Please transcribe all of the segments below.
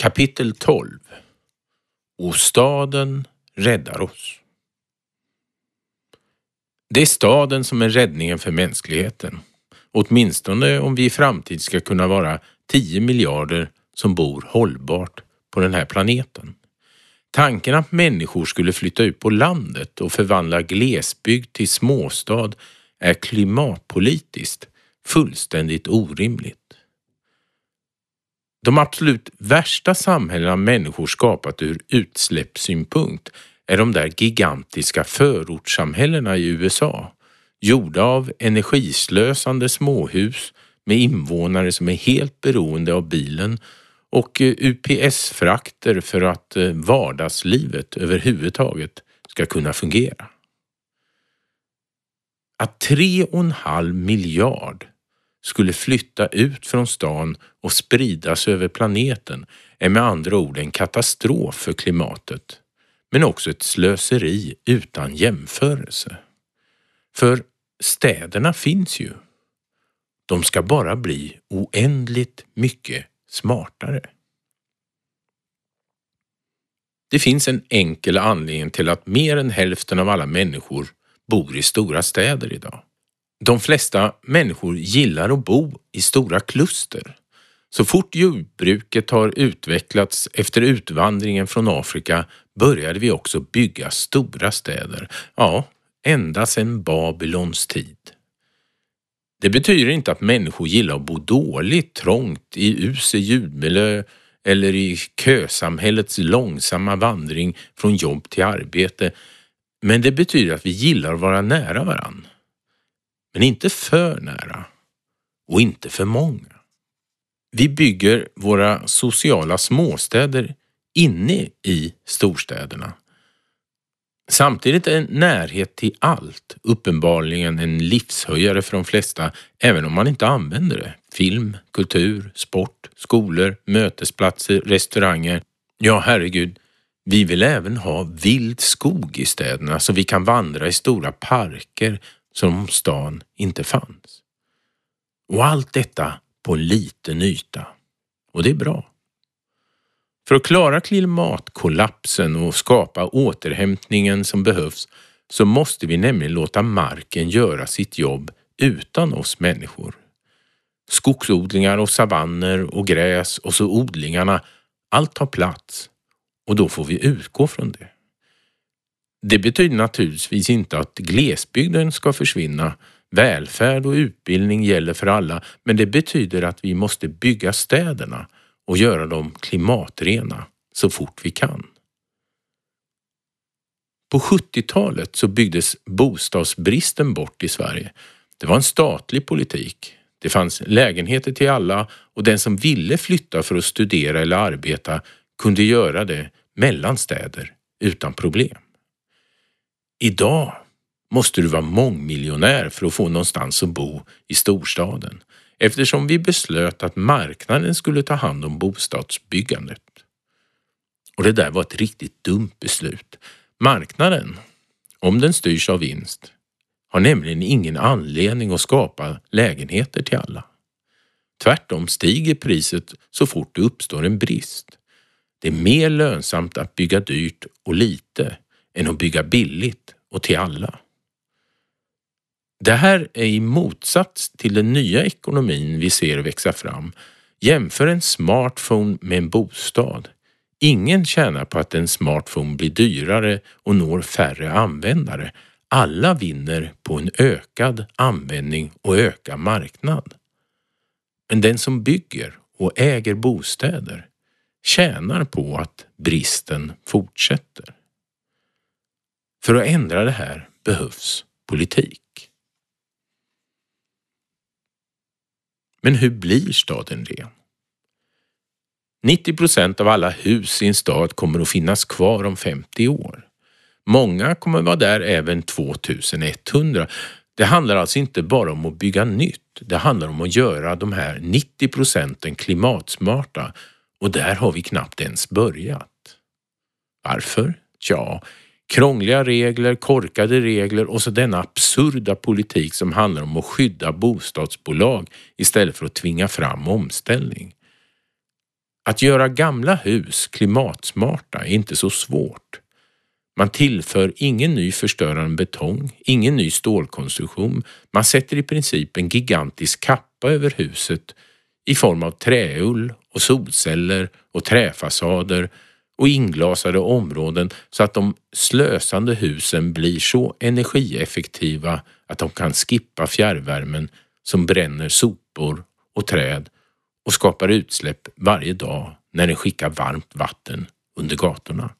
Kapitel 12 Och staden räddar oss. Det är staden som är räddningen för mänskligheten. Åtminstone om vi i framtid ska kunna vara 10 miljarder som bor hållbart på den här planeten. Tanken att människor skulle flytta ut på landet och förvandla glesbygd till småstad är klimatpolitiskt fullständigt orimligt. De absolut värsta samhällena människor skapat ur utsläppssynpunkt är de där gigantiska förortssamhällena i USA, gjorda av energislösande småhus med invånare som är helt beroende av bilen och eh, UPS-frakter för att eh, vardagslivet överhuvudtaget ska kunna fungera. Att tre och en halv miljard skulle flytta ut från stan och spridas över planeten är med andra ord en katastrof för klimatet, men också ett slöseri utan jämförelse. För städerna finns ju. De ska bara bli oändligt mycket smartare. Det finns en enkel anledning till att mer än hälften av alla människor bor i stora städer idag. De flesta människor gillar att bo i stora kluster. Så fort jordbruket har utvecklats efter utvandringen från Afrika började vi också bygga stora städer. Ja, ända sedan Babylons tid. Det betyder inte att människor gillar att bo dåligt, trångt, i usel ljudmiljö eller i kösamhällets långsamma vandring från jobb till arbete. Men det betyder att vi gillar att vara nära varann. Men inte för nära och inte för många. Vi bygger våra sociala småstäder inne i storstäderna. Samtidigt är närhet till allt uppenbarligen en livshöjare för de flesta, även om man inte använder det. Film, kultur, sport, skolor, mötesplatser, restauranger. Ja, herregud, vi vill även ha vild skog i städerna så vi kan vandra i stora parker som om stan inte fanns. Och allt detta på en liten yta. Och det är bra. För att klara klimatkollapsen och skapa återhämtningen som behövs så måste vi nämligen låta marken göra sitt jobb utan oss människor. Skogsodlingar och savanner och gräs och så odlingarna, allt tar plats och då får vi utgå från det. Det betyder naturligtvis inte att glesbygden ska försvinna. Välfärd och utbildning gäller för alla, men det betyder att vi måste bygga städerna och göra dem klimatrena så fort vi kan. På 70-talet så byggdes bostadsbristen bort i Sverige. Det var en statlig politik. Det fanns lägenheter till alla och den som ville flytta för att studera eller arbeta kunde göra det mellan städer utan problem. Idag måste du vara mångmiljonär för att få någonstans att bo i storstaden eftersom vi beslöt att marknaden skulle ta hand om bostadsbyggandet. Och det där var ett riktigt dumt beslut. Marknaden, om den styrs av vinst, har nämligen ingen anledning att skapa lägenheter till alla. Tvärtom stiger priset så fort det uppstår en brist. Det är mer lönsamt att bygga dyrt och lite än att bygga billigt och till alla. Det här är i motsats till den nya ekonomin vi ser växa fram. Jämför en smartphone med en bostad. Ingen tjänar på att en smartphone blir dyrare och når färre användare. Alla vinner på en ökad användning och ökad marknad. Men den som bygger och äger bostäder tjänar på att bristen fortsätter. För att ändra det här behövs politik. Men hur blir staden ren? 90 procent av alla hus i en stad kommer att finnas kvar om 50 år. Många kommer vara där även 2100. Det handlar alltså inte bara om att bygga nytt. Det handlar om att göra de här 90 procenten klimatsmarta och där har vi knappt ens börjat. Varför? Tja, Krångliga regler, korkade regler och så denna absurda politik som handlar om att skydda bostadsbolag istället för att tvinga fram omställning. Att göra gamla hus klimatsmarta är inte så svårt. Man tillför ingen ny förstörande betong, ingen ny stålkonstruktion. Man sätter i princip en gigantisk kappa över huset i form av träull och solceller och träfasader och inglasade områden så att de slösande husen blir så energieffektiva att de kan skippa fjärrvärmen som bränner sopor och träd och skapar utsläpp varje dag när den skickar varmt vatten under gatorna.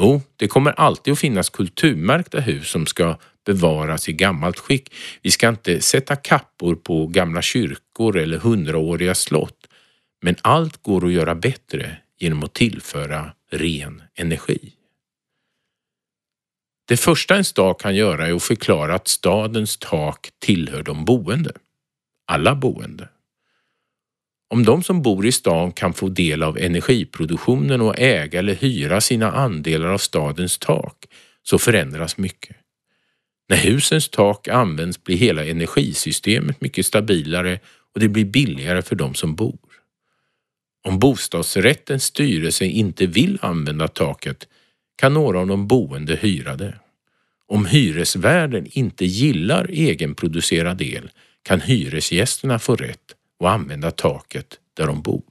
Jo, det kommer alltid att finnas kulturmärkta hus som ska bevaras i gammalt skick. Vi ska inte sätta kappor på gamla kyrkor eller hundraåriga slott. Men allt går att göra bättre genom att tillföra ren energi. Det första en stad kan göra är att förklara att stadens tak tillhör de boende. Alla boende. Om de som bor i stan kan få del av energiproduktionen och äga eller hyra sina andelar av stadens tak så förändras mycket. När husens tak används blir hela energisystemet mycket stabilare och det blir billigare för de som bor. Om bostadsrättens styrelse inte vill använda taket kan några av de boende hyra det. Om hyresvärden inte gillar egenproducerad el kan hyresgästerna få rätt att använda taket där de bor.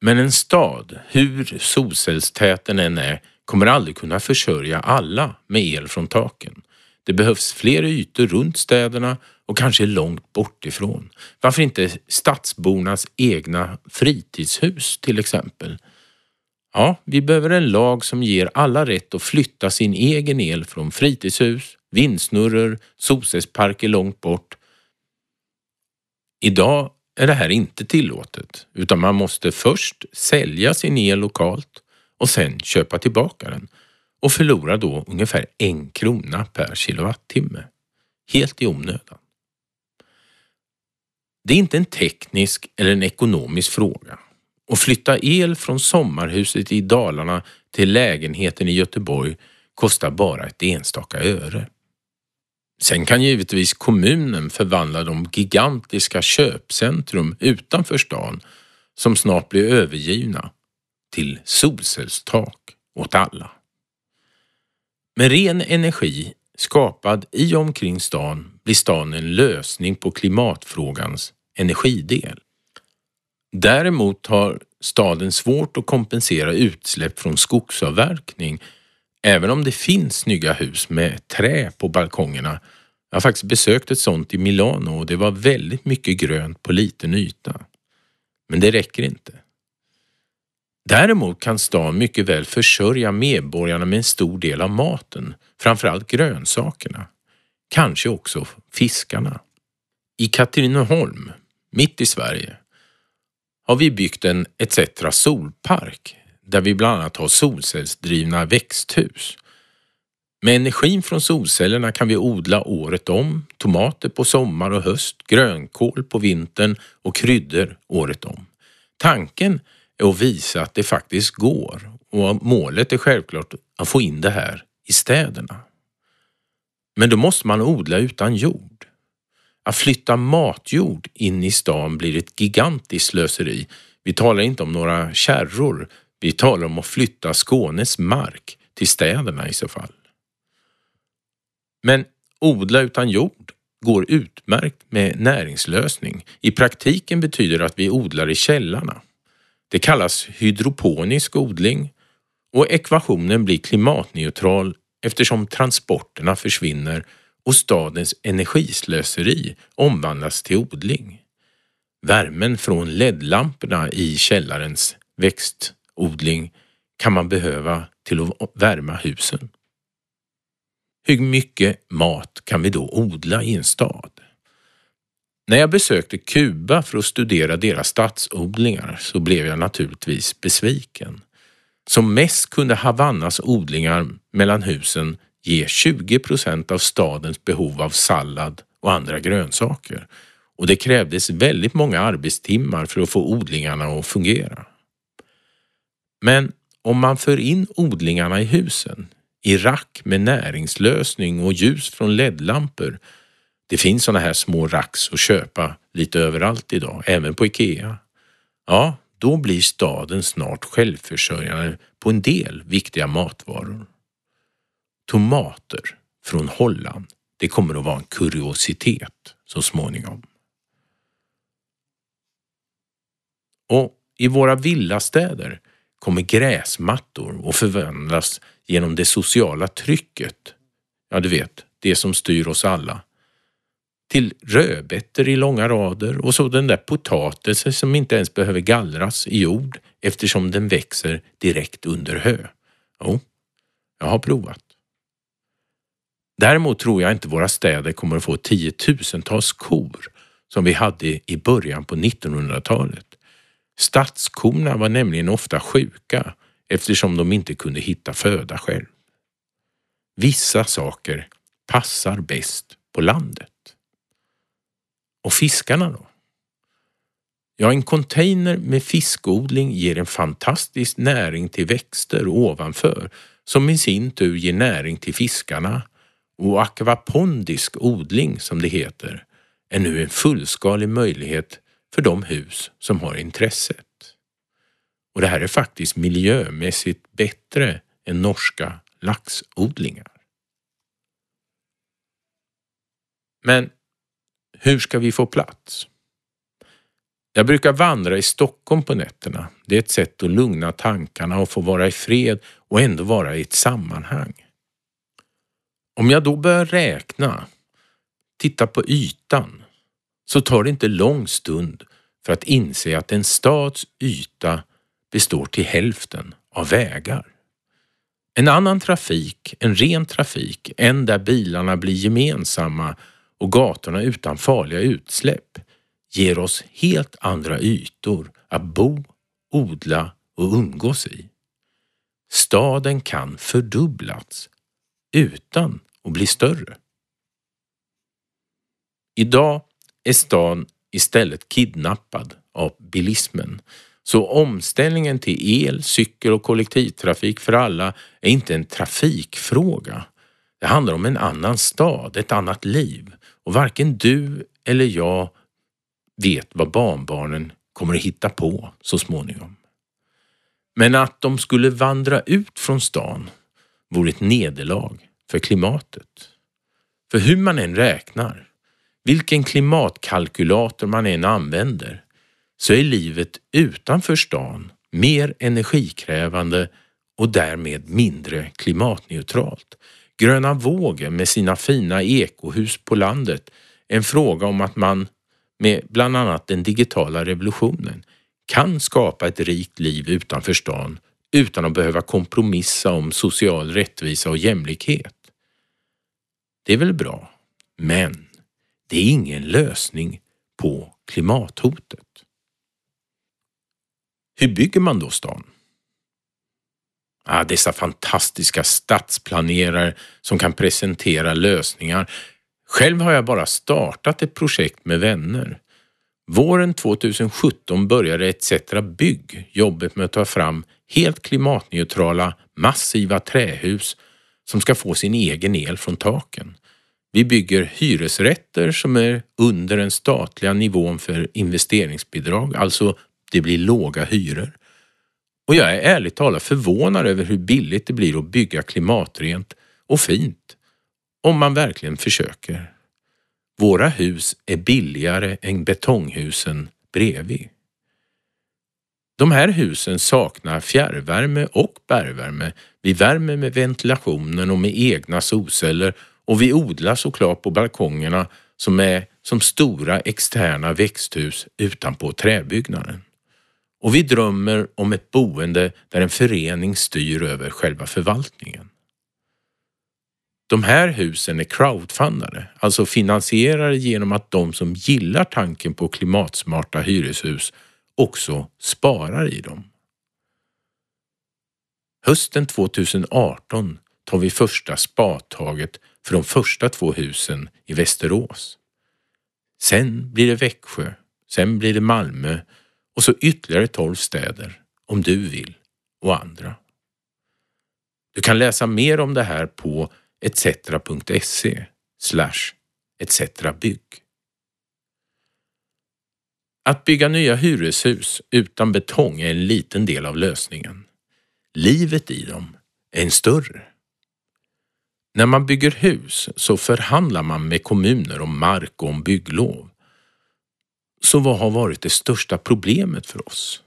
Men en stad, hur solcellstät den än är, kommer aldrig kunna försörja alla med el från taken. Det behövs fler ytor runt städerna och kanske långt bort ifrån. Varför inte stadsbornas egna fritidshus till exempel? Ja, vi behöver en lag som ger alla rätt att flytta sin egen el från fritidshus, vindsnurror, solcellsparker långt bort. Idag är det här inte tillåtet utan man måste först sälja sin el lokalt och sen köpa tillbaka den och förlorar då ungefär en krona per kilowattimme. Helt i onödan. Det är inte en teknisk eller en ekonomisk fråga. Att flytta el från sommarhuset i Dalarna till lägenheten i Göteborg kostar bara ett enstaka öre. Sen kan givetvis kommunen förvandla de gigantiska köpcentrum utanför stan som snart blir övergivna till solcellstak åt alla. Med ren energi skapad i och omkring stan blir stan en lösning på klimatfrågans energidel. Däremot har staden svårt att kompensera utsläpp från skogsavverkning även om det finns snygga hus med trä på balkongerna. Jag har faktiskt besökt ett sånt i Milano och det var väldigt mycket grönt på liten yta. Men det räcker inte. Däremot kan stan mycket väl försörja medborgarna med en stor del av maten, framförallt grönsakerna. Kanske också fiskarna. I Katrineholm, mitt i Sverige, har vi byggt en ETC solpark där vi bland annat har solcellsdrivna växthus. Med energin från solcellerna kan vi odla året om, tomater på sommar och höst, grönkål på vintern och kryddor året om. Tanken är att visa att det faktiskt går och målet är självklart att få in det här i städerna. Men då måste man odla utan jord. Att flytta matjord in i stan blir ett gigantiskt slöseri. Vi talar inte om några kärror, vi talar om att flytta Skånes mark till städerna i så fall. Men odla utan jord går utmärkt med näringslösning. I praktiken betyder det att vi odlar i källarna. Det kallas hydroponisk odling och ekvationen blir klimatneutral eftersom transporterna försvinner och stadens energislöseri omvandlas till odling. Värmen från LED-lamporna i källarens växtodling kan man behöva till att värma husen. Hur mycket mat kan vi då odla i en stad? När jag besökte Kuba för att studera deras stadsodlingar så blev jag naturligtvis besviken. Som mest kunde Havannas odlingar mellan husen ge 20 procent av stadens behov av sallad och andra grönsaker och det krävdes väldigt många arbetstimmar för att få odlingarna att fungera. Men om man för in odlingarna i husen, i rack med näringslösning och ljus från LED-lampor det finns sådana här små rax att köpa lite överallt idag, även på Ikea. Ja, då blir staden snart självförsörjande på en del viktiga matvaror. Tomater från Holland, det kommer att vara en kuriositet så småningom. Och i våra villastäder kommer gräsmattor att förvandlas genom det sociala trycket. Ja, du vet, det som styr oss alla. Till rödbetor i långa rader och så den där potatisen som inte ens behöver gallras i jord eftersom den växer direkt under hö. Jo, jag har provat. Däremot tror jag inte våra städer kommer att få tiotusentals kor som vi hade i början på 1900-talet. Stadskorna var nämligen ofta sjuka eftersom de inte kunde hitta föda själv. Vissa saker passar bäst på landet. Och fiskarna då? Ja, en container med fiskodling ger en fantastisk näring till växter ovanför som i sin tur ger näring till fiskarna och akvapondisk odling som det heter är nu en fullskalig möjlighet för de hus som har intresset. Och det här är faktiskt miljömässigt bättre än norska laxodlingar. Men hur ska vi få plats? Jag brukar vandra i Stockholm på nätterna. Det är ett sätt att lugna tankarna och få vara i fred och ändå vara i ett sammanhang. Om jag då börjar räkna, titta på ytan, så tar det inte lång stund för att inse att en stads yta består till hälften av vägar. En annan trafik, en ren trafik, en där bilarna blir gemensamma och gatorna utan farliga utsläpp, ger oss helt andra ytor att bo, odla och umgås i. Staden kan fördubblas utan att bli större. Idag är stan istället kidnappad av bilismen. Så omställningen till el, cykel och kollektivtrafik för alla är inte en trafikfråga. Det handlar om en annan stad, ett annat liv och varken du eller jag vet vad barnbarnen kommer att hitta på så småningom. Men att de skulle vandra ut från stan vore ett nederlag för klimatet. För hur man än räknar, vilken klimatkalkylator man än använder, så är livet utanför stan mer energikrävande och därmed mindre klimatneutralt. Gröna vågen med sina fina ekohus på landet en fråga om att man med bland annat den digitala revolutionen kan skapa ett rikt liv utanför stan utan att behöva kompromissa om social rättvisa och jämlikhet. Det är väl bra, men det är ingen lösning på klimathotet. Hur bygger man då stan? Ah, dessa fantastiska stadsplanerare som kan presentera lösningar. Själv har jag bara startat ett projekt med vänner. Våren 2017 började ETC Bygg jobbet med att ta fram helt klimatneutrala massiva trähus som ska få sin egen el från taken. Vi bygger hyresrätter som är under den statliga nivån för investeringsbidrag, alltså det blir låga hyror. Och jag är ärligt talat förvånad över hur billigt det blir att bygga klimatrent och fint om man verkligen försöker. Våra hus är billigare än betonghusen bredvid. De här husen saknar fjärrvärme och bergvärme. Vi värmer med ventilationen och med egna solceller och vi odlar såklart på balkongerna som är som stora externa växthus utanpå träbyggnaden. Och vi drömmer om ett boende där en förening styr över själva förvaltningen. De här husen är crowdfundade, alltså finansierade genom att de som gillar tanken på klimatsmarta hyreshus också sparar i dem. Hösten 2018 tar vi första spadtaget för de första två husen i Västerås. Sen blir det Växjö, sen blir det Malmö och så ytterligare tolv städer om du vill och andra. Du kan läsa mer om det här på etc.se etc. bygg. Att bygga nya hyreshus utan betong är en liten del av lösningen. Livet i dem är en större. När man bygger hus så förhandlar man med kommuner om mark och om bygglov. Så vad har varit det största problemet för oss?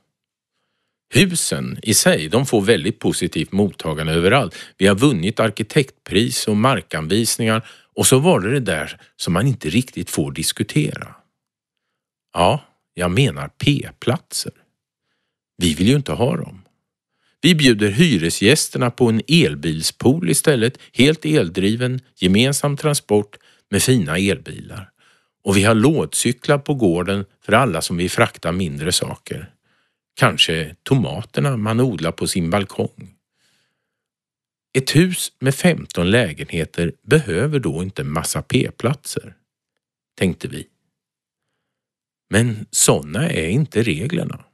Husen i sig, de får väldigt positivt mottagande överallt. Vi har vunnit arkitektpris och markanvisningar och så var det det där som man inte riktigt får diskutera. Ja, jag menar P-platser. Vi vill ju inte ha dem. Vi bjuder hyresgästerna på en elbilspool istället, helt eldriven, gemensam transport med fina elbilar. Och vi har lådcyklar på gården för alla som vill frakta mindre saker. Kanske tomaterna man odlar på sin balkong. Ett hus med 15 lägenheter behöver då inte massa p-platser, tänkte vi. Men sådana är inte reglerna.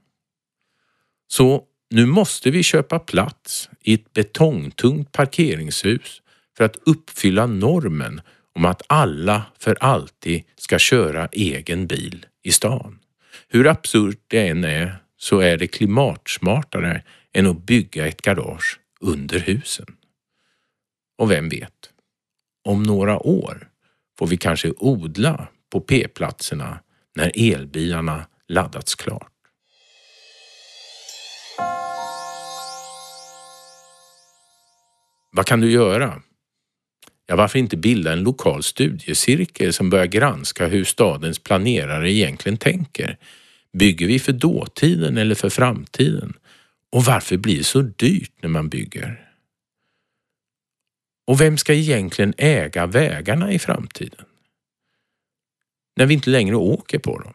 Så nu måste vi köpa plats i ett betongtungt parkeringshus för att uppfylla normen om att alla för alltid ska köra egen bil i stan. Hur absurt det än är så är det klimatsmartare än att bygga ett garage under husen. Och vem vet, om några år får vi kanske odla på p-platserna när elbilarna laddats klart. Vad kan du göra? Ja, varför inte bilda en lokal studiecirkel som börjar granska hur stadens planerare egentligen tänker? Bygger vi för dåtiden eller för framtiden? Och varför blir det så dyrt när man bygger? Och vem ska egentligen äga vägarna i framtiden? När vi inte längre åker på dem?